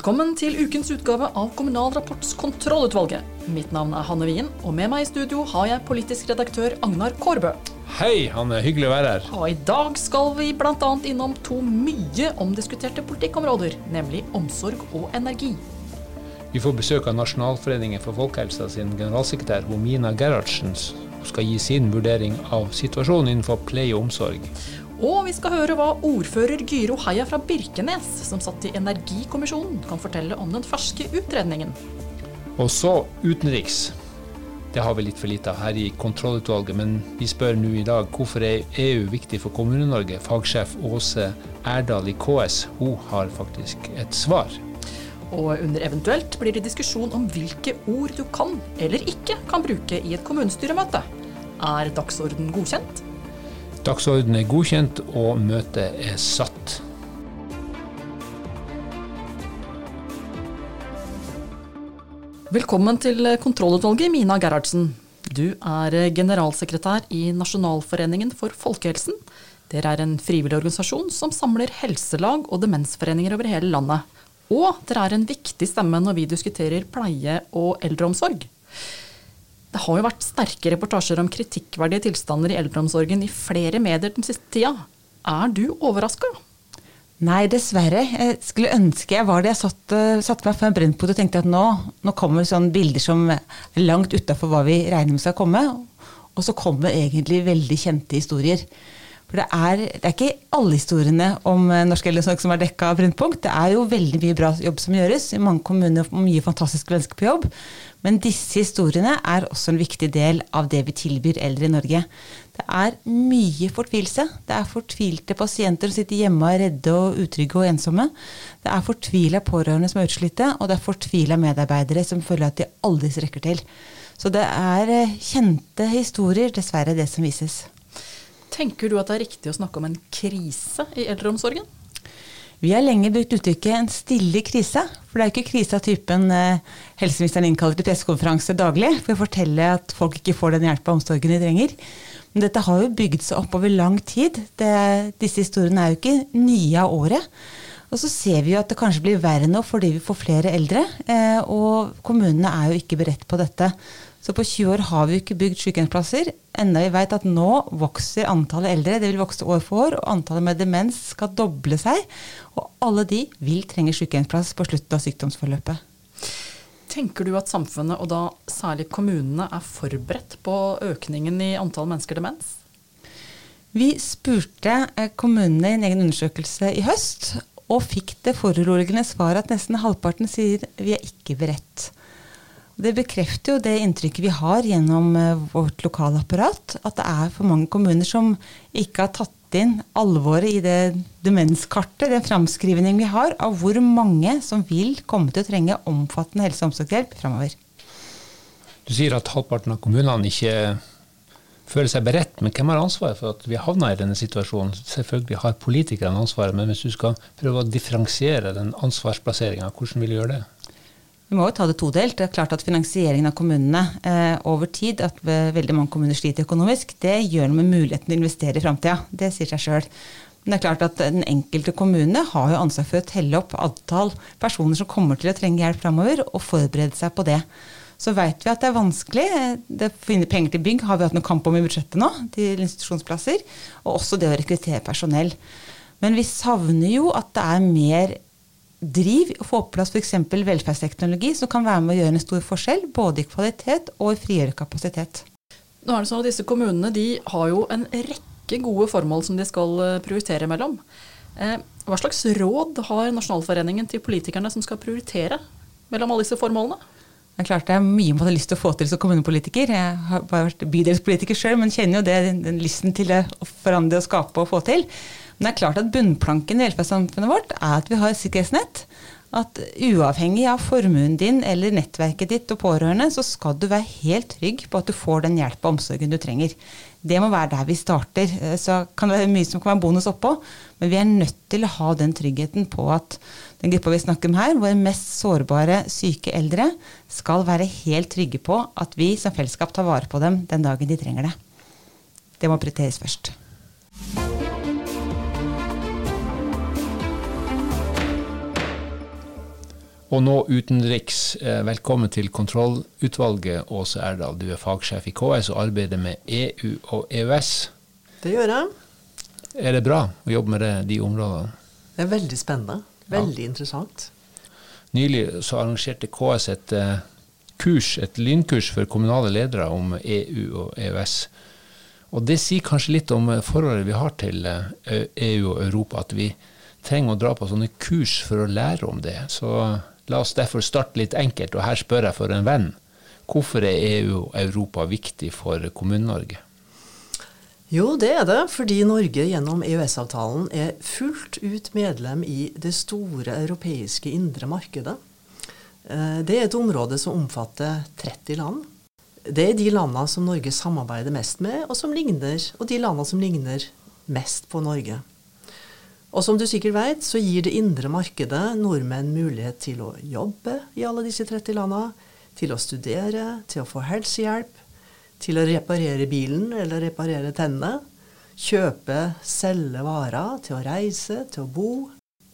Velkommen til ukens utgave av Kommunal Rapports Kontrollutvalget. Mitt navn er Hanne Wien, og med meg i studio har jeg politisk redaktør Agnar Kårbø. Hei, Hanne. Hyggelig å være her. Og i dag skal vi bl.a. innom to mye omdiskuterte politikkområder, nemlig omsorg og energi. Vi får besøk av Nasjonalforeningen for folkehelsa sin generalsekretær Homina Gerhardsen, Hun skal gi sin vurdering av situasjonen innenfor pleie og omsorg. Og vi skal høre hva ordfører Gyro Heia fra Birkenes, som satt i Energikommisjonen, kan fortelle om den ferske utredningen. Og så utenriks. Det har vi litt for lite av her i kontrollutvalget, men vi spør nå i dag hvorfor er EU viktig for Kommune-Norge? Fagsjef Åse Erdal i KS, hun har faktisk et svar. Og under eventuelt blir det diskusjon om hvilke ord du kan eller ikke kan bruke i et kommunestyremøte. Er dagsorden godkjent? Dagsordenen er godkjent, og møtet er satt. Velkommen til kontrollutvalget, Mina Gerhardsen. Du er generalsekretær i Nasjonalforeningen for folkehelsen. Dere er en frivillig organisasjon som samler helselag og demensforeninger over hele landet. Og dere er en viktig stemme når vi diskuterer pleie og eldreomsorg. Det har jo vært sterke reportasjer om kritikkverdige tilstander i eldreomsorgen i flere medier den siste tida. Er du overraska? Nei, dessverre. Jeg skulle ønske jeg var det. Jeg satt, meg for foran Brennpunkt og tenkte at nå, nå kommer sånne bilder som er langt utafor hva vi regner med skal komme. Og så kommer egentlig veldig kjente historier. For det er, det er ikke alle historiene om uh, norsk eldreomsorg som er dekka av Brennpunkt. Det er jo veldig mye bra jobb som gjøres. I mange kommuner mye fantastiske mennesker på jobb. Men disse historiene er også en viktig del av det vi tilbyr eldre i Norge. Det er mye fortvilelse. Det er fortvilte pasienter som sitter hjemme og er redde og utrygge og ensomme. Det er fortvila pårørende som er utslitte, og det er fortvila medarbeidere som føler at de aldri strekker til. Så det er kjente historier, dessverre, det som vises. Tenker du at det er riktig å snakke om en krise i eldreomsorgen? Vi har lenge brukt uttrykket 'en stille krise'. For det er ikke krise av typen eh, helseministeren innkaller til pressekonferanse daglig for å fortelle at folk ikke får den hjelpa og omsorgen de trenger. Men dette har jo bygd seg opp over lang tid. Det, disse historiene er jo ikke nye av året. Og så ser vi jo at det kanskje blir verre nå fordi vi får flere eldre. Eh, og kommunene er jo ikke beredt på dette. Så på 20 år har vi ikke bygd sykehjemsplasser, enda vi vet at nå vokser antallet eldre. Det vil vokse år for år, og antallet med demens skal doble seg. Og alle de vil trenge sykehjemsplass på slutten av sykdomsforløpet. Tenker du at samfunnet, og da særlig kommunene, er forberedt på økningen i antall mennesker demens? Vi spurte kommunene i en egen undersøkelse i høst, og fikk det foruroligende svaret at nesten halvparten sier vi er ikke beredt. Det bekrefter jo det inntrykket vi har gjennom vårt lokalapparat, at det er for mange kommuner som ikke har tatt inn alvoret i det demenskartet, den framskrivningen vi har av hvor mange som vil komme til å trenge omfattende helse- og omsorgshjelp framover. Du sier at halvparten av kommunene ikke føler seg beredt, men hvem har ansvaret for at vi havna i denne situasjonen? Selvfølgelig har politikerne ansvaret, men hvis du skal prøve å differensiere den ansvarsplasseringa, hvordan vil du gjøre det? Vi må jo ta det todelt. Det er klart at Finansieringen av kommunene eh, over tid, at veldig mange kommuner sliter økonomisk, det gjør noe med muligheten til å investere i framtida. Det sier seg sjøl. Men det er klart at den enkelte kommune har jo ansvar for å telle opp antall personer som kommer til å trenge hjelp framover, og forberede seg på det. Så vet vi at det er vanskelig. Det å finne penger til bygg har vi hatt noe kamp om i budsjettet nå, til institusjonsplasser. Og også det å rekruttere personell. Men vi savner jo at det er mer driv å få på plass f.eks. velferdsteknologi som kan være med å gjøre en stor forskjell, både i kvalitet og i frigjøre kapasitet. Nå er det sånn at Disse kommunene de har jo en rekke gode formål som de skal eh, prioritere mellom. Eh, hva slags råd har Nasjonalforeningen til politikerne som skal prioritere mellom alle disse formålene? Det er klart det er mye man har lyst til å få til som kommunepolitiker. Jeg har bare vært bydelspolitiker sjøl, men kjenner jo det, den lysten til å forandre og skape og få til. Men det er klart at bunnplanken i velferdssamfunnet vårt er at vi har et sikkerhetsnett. At uavhengig av formuen din eller nettverket ditt og pårørende, så skal du være helt trygg på at du får den hjelp og omsorgen du trenger. Det må være der vi starter. Så kan det være mye som kan være bonus oppå, men vi er nødt til å ha den tryggheten på at den gruppa vi snakker om her, våre mest sårbare syke eldre, skal være helt trygge på at vi som fellesskap tar vare på dem den dagen de trenger det. Det må prioriteres først. Og nå utenriks. Eh, velkommen til kontrollutvalget, Åse Erdal. Du er fagsjef i KS og arbeider med EU og EØS. Det gjør jeg. Er det bra å jobbe med det, de områdene? Det er veldig spennende. Veldig ja. interessant. Nylig så arrangerte KS et uh, kurs, et lynkurs for kommunale ledere om EU og EØS. Og det sier kanskje litt om forholdet vi har til EU eh, e og Europa, at vi trenger å dra på sånne kurs for å lære om det. Så La oss derfor starte litt enkelt, og her spør jeg for en venn. Hvorfor er EU og Europa viktig for Kommune-Norge? Jo, det er det fordi Norge gjennom EØS-avtalen er fullt ut medlem i det store europeiske indre markedet. Eh, det er et område som omfatter 30 land. Det er de landene som Norge samarbeider mest med, og, ligner, og de landene som ligner mest på Norge. Og som du sikkert vet, så gir det indre markedet nordmenn mulighet til å jobbe i alle disse 30 landene, til å studere, til å få helsehjelp, til å reparere bilen eller reparere tennene, kjøpe, selge varer, til å reise, til å bo.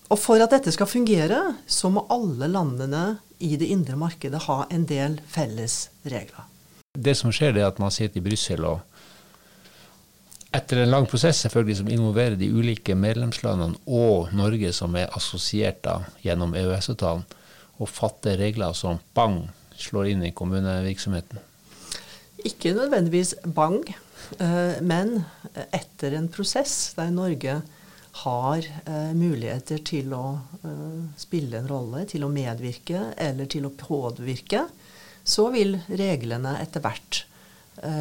Og for at dette skal fungere, så må alle landene i det indre markedet ha en del felles regler. Det som skjer, er at man sitter i Brussel og etter en lang prosess selvfølgelig som involverer de ulike medlemslandene og Norge, som er assosiert da, gjennom EØS-avtalen, og fatter regler som bang slår inn i kommunevirksomheten? Ikke nødvendigvis bang, eh, men etter en prosess der Norge har eh, muligheter til å eh, spille en rolle, til å medvirke eller til å påvirke, så vil reglene etter hvert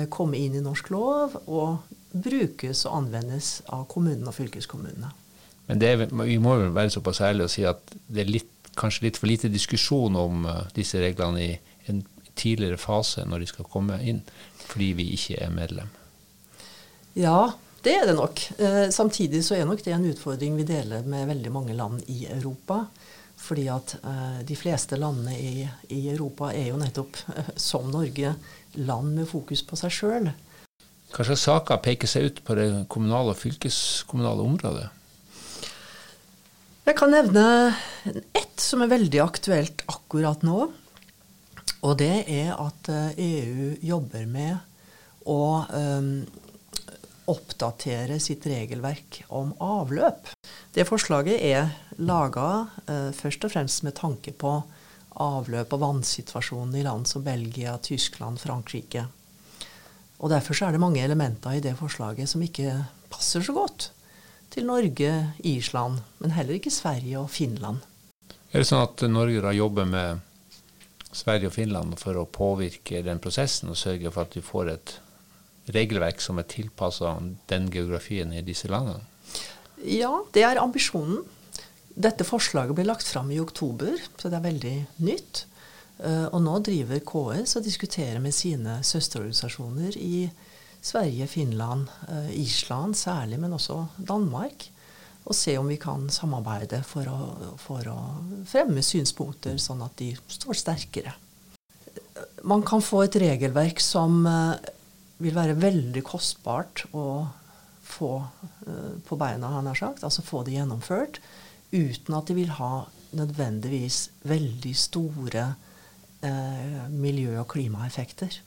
komme inn i norsk lov, og brukes og anvendes av kommunene og fylkeskommunene. Men det, vi må vel være såpass ærlige og si at det er litt, kanskje litt for lite diskusjon om uh, disse reglene i en tidligere fase når de skal komme inn, fordi vi ikke er medlem? Ja, det er det nok. Eh, samtidig så er nok det en utfordring vi deler med veldig mange land i Europa. Fordi at eh, de fleste landene i, i, Europa er jo nettopp, eh, som Norge, land med fokus på seg sjøl. Hva slags saker peker seg ut på det kommunale og fylkeskommunale området? Jeg kan nevne ett som er veldig aktuelt akkurat nå. Og det er at EU eh, e jobber med å um, oppdatere sitt regelverk om avløp. Det forslaget er laga uh, først og fremst med tanke på avløp og vannsituasjonen i land som Belgia, Tyskland, Frankrike. Og Derfor er det mange elementer i det forslaget som ikke passer så godt til Norge, Island, men heller ikke Sverige og Finland. Er det sånn at Norge da jobber med Sverige og Finland for å påvirke den prosessen og sørge for at vi får et regelverk som er tilpassa den geografien i disse landene? Ja, det er ambisjonen. Dette forslaget ble lagt fram i oktober, så det er veldig nytt. Eh, og nå driver KS og diskuterer med sine søsterorganisasjoner i Sverige, Finland, eh, Island særlig, men også Danmark. Og se om vi kan samarbeide for å, for å fremme synspunkter, sånn at de står sterkere. Man kan få et regelverk som eh, vil være veldig kostbart å få på beina, han har sagt, altså få det gjennomført, uten at det vil ha nødvendigvis veldig store eh, miljø- og klimaeffekter.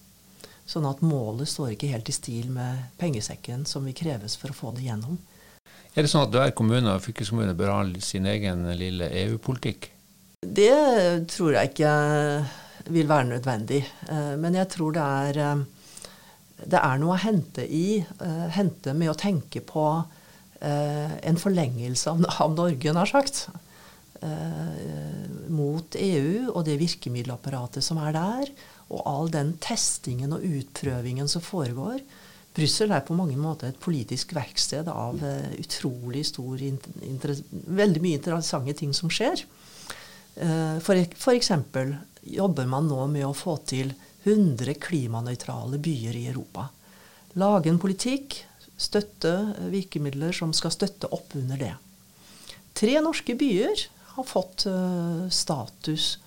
Sånn at målet står ikke helt i stil med pengesekken som vil kreves for å få det gjennom. Er det sånn at hver kommune og fylkeskommune bør ha sin egen lille EU-politikk? Det tror jeg ikke vil være nødvendig. Eh, men jeg tror det er, eh, det er noe å hente i. Hente med å tenke på en forlengelse av Norge, nær sagt. Eh, mot EU og det virkemiddelapparatet som er der, og all den testingen og utprøvingen som foregår. Brussel er på mange måter et politisk verksted av uh, utrolig stor Veldig mye interessante ting som skjer. For, for eksempel jobber man nå med å få til 100 klimanøytrale byer i Europa. Lage en politikk, støtte virkemidler som skal støtte opp under det. Tre norske byer har fått uh, status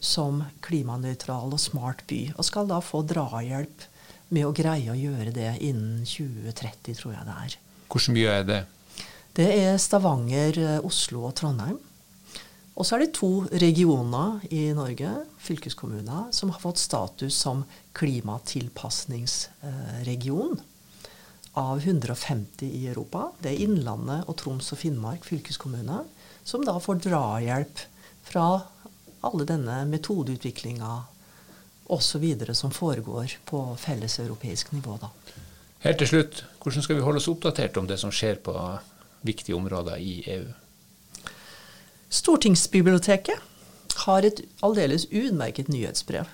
som klimanøytral og smart by, og skal da få drahjelp med å greie å gjøre det innen 2030, tror jeg det er. Hvordan byer er det? Det er Stavanger, eh, Oslo og Trondheim. Og så er det to regioner i Norge, fylkeskommuner, som har fått status som klimatilpasningsregion av 150 i Europa. Det er Innlandet og Troms og Finnmark fylkeskommune, som da får drahjelp fra alle denne metodeutviklinga osv. som foregår på felleseuropeisk nivå. da. Helt til slutt, hvordan skal vi holde oss oppdatert om det som skjer på viktige områder i EU? Stortingsbiblioteket har et aldeles utmerket nyhetsbrev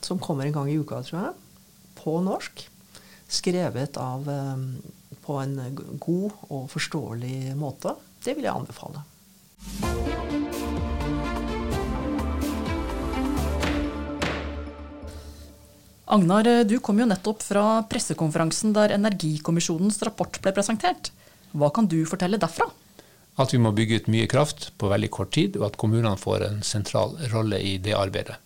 som kommer en gang i uka, tror jeg, på norsk. Skrevet av, eh, på en god og forståelig måte. Det vil jeg anbefale. Agnar, du kom jo nettopp fra pressekonferansen der Energikommisjonens rapport ble presentert. Hva kan du fortelle derfra? At vi må bygge ut mye kraft på veldig kort tid, og at kommunene får en sentral rolle i det arbeidet.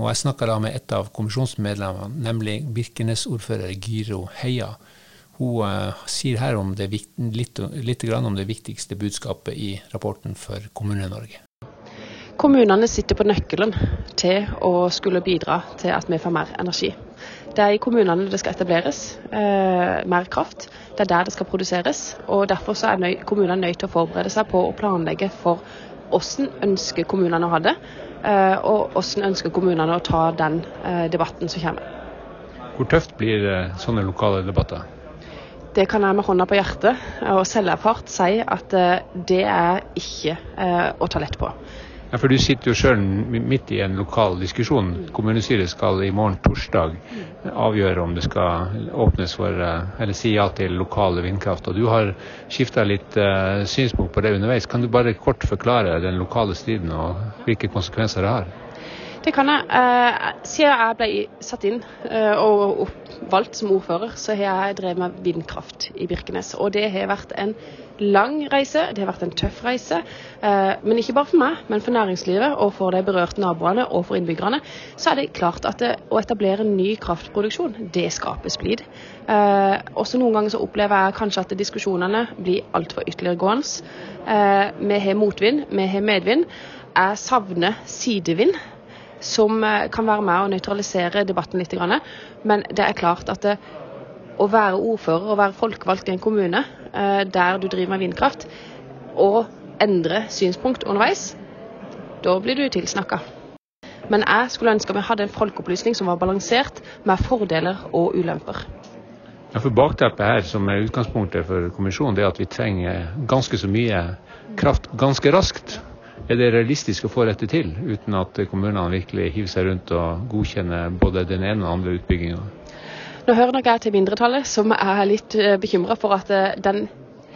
Og jeg snakka da med et av kommisjonsmedlemmene, nemlig Birkenes-ordfører Giro Heia. Hun uh, sier her om det, litt, litt om det viktigste budskapet i rapporten for Kommune-Norge. Kommunene sitter på nøkkelen til å skulle bidra til at vi får mer energi. Det er i kommunene det skal etableres eh, mer kraft. Det er der det skal produseres. og Derfor er nøy, kommunene nødt til å forberede seg på å planlegge for hvordan ønsker kommunene å ha det, eh, og hvordan ønsker kommunene å ta den eh, debatten som kommer. Hvor tøft blir eh, sånne lokale debatter? Det kan jeg med hånda på hjertet og selverfart si at eh, det er ikke eh, å ta lett på. Ja, For du sitter jo sjøl midt i en lokal diskusjon. Kommunestyret skal i morgen torsdag avgjøre om det skal åpnes for, eh, eller si ja til lokale vindkraft. Og du har skifta litt synspunkt på det underveis. Kan du bare kort forklare den lokale striden og hvilke konsekvenser det har? Det kan jeg. Eh, siden jeg ble satt inn eh, og valgt som ordfører, så har jeg drevet med vindkraft i Birkenes. Og det har vært en lang reise, det har vært en tøff reise. Eh, men ikke bare for meg, men for næringslivet og for de berørte naboene og for innbyggerne. Så er det klart at det, å etablere ny kraftproduksjon, det skaper splid. Eh, også noen ganger så opplever jeg kanskje at diskusjonene blir altfor ytterliggående. Eh, vi har motvind, vi har medvind. Jeg savner sidevind som eh, kan være med å nøytralisere debatten litt. Men det er klart at det, å være ordfører og være folkevalgt i en kommune eh, der du driver med vindkraft, og endre synspunkt underveis, da blir du tilsnakka. Men jeg skulle ønske vi hadde en folkeopplysning som var balansert, med fordeler og ulemper. Ja, for Bakteppet her, som er utgangspunktet for kommisjonen, det er at vi trenger ganske så mye kraft ganske raskt. Er det realistisk å få dette til, uten at kommunene virkelig hiver seg rundt og godkjenner både den ene og den andre utbygginga? Nå hører nok jeg til mindretallet som er litt eh, bekymra for at eh, den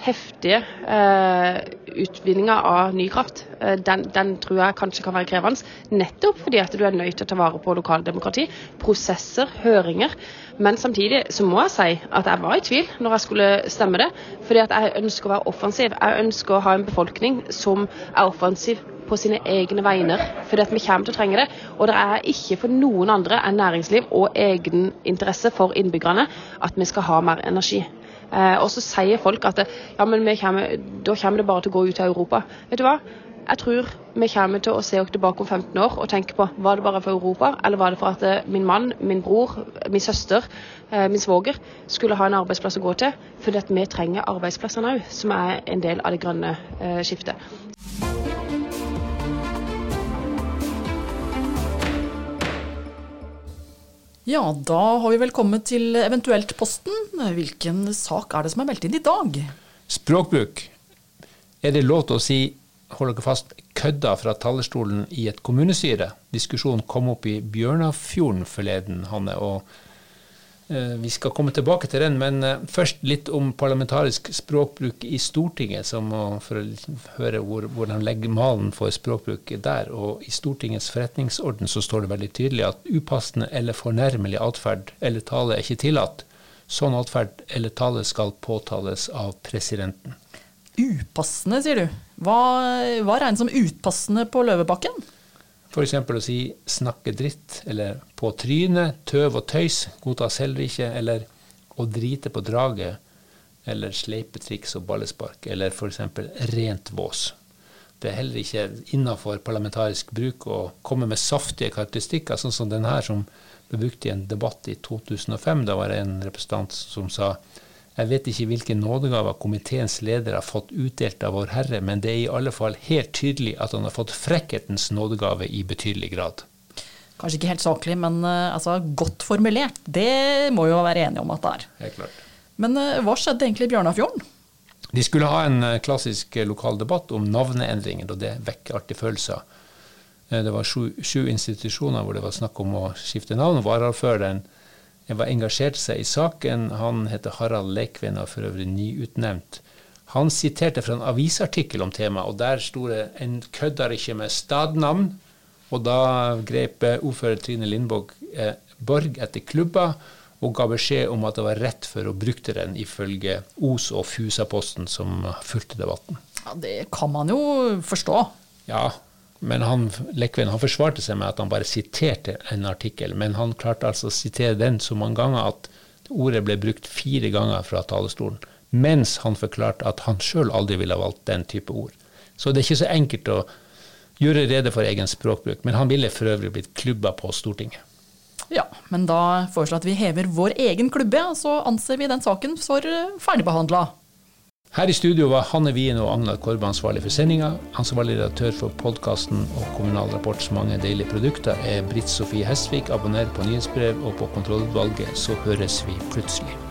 heftige eh, utvinninga av ny kraft, eh, den, den, tror jeg kanskje kan være krevende. Nettopp fordi at du er nødt til å ta vare på lokaldemokrati, prosesser, høringer. Men samtidig så må jeg si at jeg var i tvil når jeg skulle stemme det. Fordi at jeg ønsker å være offensiv. Jeg ønsker å ha en befolkning som er offensiv på sine egne vegner, fordi at vi kommer til å trenge det. Og det er ikke for noen andre enn næringsliv og egeninteresse for innbyggerne at vi skal ha mer energi. Eh, og så sier folk at ja, men kommer, da kommer det bare til å gå ut av Europa. Vet du hva? Jeg tror vi kommer til å se oss tilbake om 15 år og tenke på var det bare for Europa, eller var det for at eh, min mann, min bror, min søster, eh, min svoger skulle ha en arbeidsplass å gå til. Fordi at vi trenger arbeidsplassene òg, som er en del av det grønne skiftet. Ja, da har vi vel kommet til Eventuelt-posten. Hvilken sak er det som er meldt inn i dag? Språkbruk. Er det lov til å si, hold dere fast, kødda fra talerstolen i et kommunestyre? Diskusjonen kom opp i Bjørnafjorden forleden, Hanne. og vi skal komme tilbake til den, men eh, først litt om parlamentarisk språkbruk i Stortinget, for å høre hvor, hvordan legger malen for språkbruk der. Og I Stortingets forretningsorden så står det veldig tydelig at upassende eller fornærmelig atferd eller tale er ikke tillatt. Sånn atferd eller tale skal påtales av presidenten. Upassende, sier du. Hva, hva regnes som utpassende på Løvebakken? F.eks. å si 'snakke dritt' eller 'på trynet', 'tøv og tøys' godtas heller ikke. Eller 'å drite på draget' eller 'sleipetriks og ballespark', eller f.eks. 'rent vås'. det er heller ikke innafor parlamentarisk bruk å komme med saftige karakteristikker, sånn som den her som ble brukt i en debatt i 2005. Da var det en representant som sa jeg vet ikke hvilke nådegaver komiteens leder har fått utdelt av Vår Herre, men det er i alle fall helt tydelig at han har fått frekkhetens nådegave i betydelig grad. Kanskje ikke helt saklig, men uh, altså, godt formulert. Det må jo være enige om at det er. Helt klart. Men uh, hva skjedde egentlig i Bjørnafjorden? De skulle ha en uh, klassisk lokal debatt om navneendringer, og det vekker artige følelser. Det var sju, sju, institusjoner hvor det var snakk om å skifte navn. Varaordføreren var engasjert seg i saken. Han heter Harald Lekven og for øvrig nyutnevnt. Han siterte fra en avisartikkel om temaet, og der sto det 'En kødder ikke med stadnavn'. Og da grep ordfører Trine Lindborg eh, Borg etter klubba og ga beskjed om at det var rett for å bruke den, ifølge Os- og Fusa-posten som fulgte debatten. Ja, Det kan man jo forstå. Ja, men han, Lekven han forsvarte seg med at han bare siterte en artikkel. Men han klarte altså å sitere den så mange ganger at ordet ble brukt fire ganger fra talerstolen. Mens han forklarte at han sjøl aldri ville ha valgt den type ord. Så det er ikke så enkelt å gjøre rede for egen språkbruk. Men han ville for øvrig blitt klubba på Stortinget. Ja, men da foreslår jeg at vi hever vår egen klubbe, og så anser vi den saken for eh, ferdigbehandla. Her i studio var Hanne Wien og Agnar Korbe ansvarlig for sendinga. Ansvarlig redaktør for podkasten og Kommunal Rapports mange deilige produkter er Britt Sofie Hestvik. Abonner på nyhetsbrev og på kontrollutvalget, så høres vi plutselig.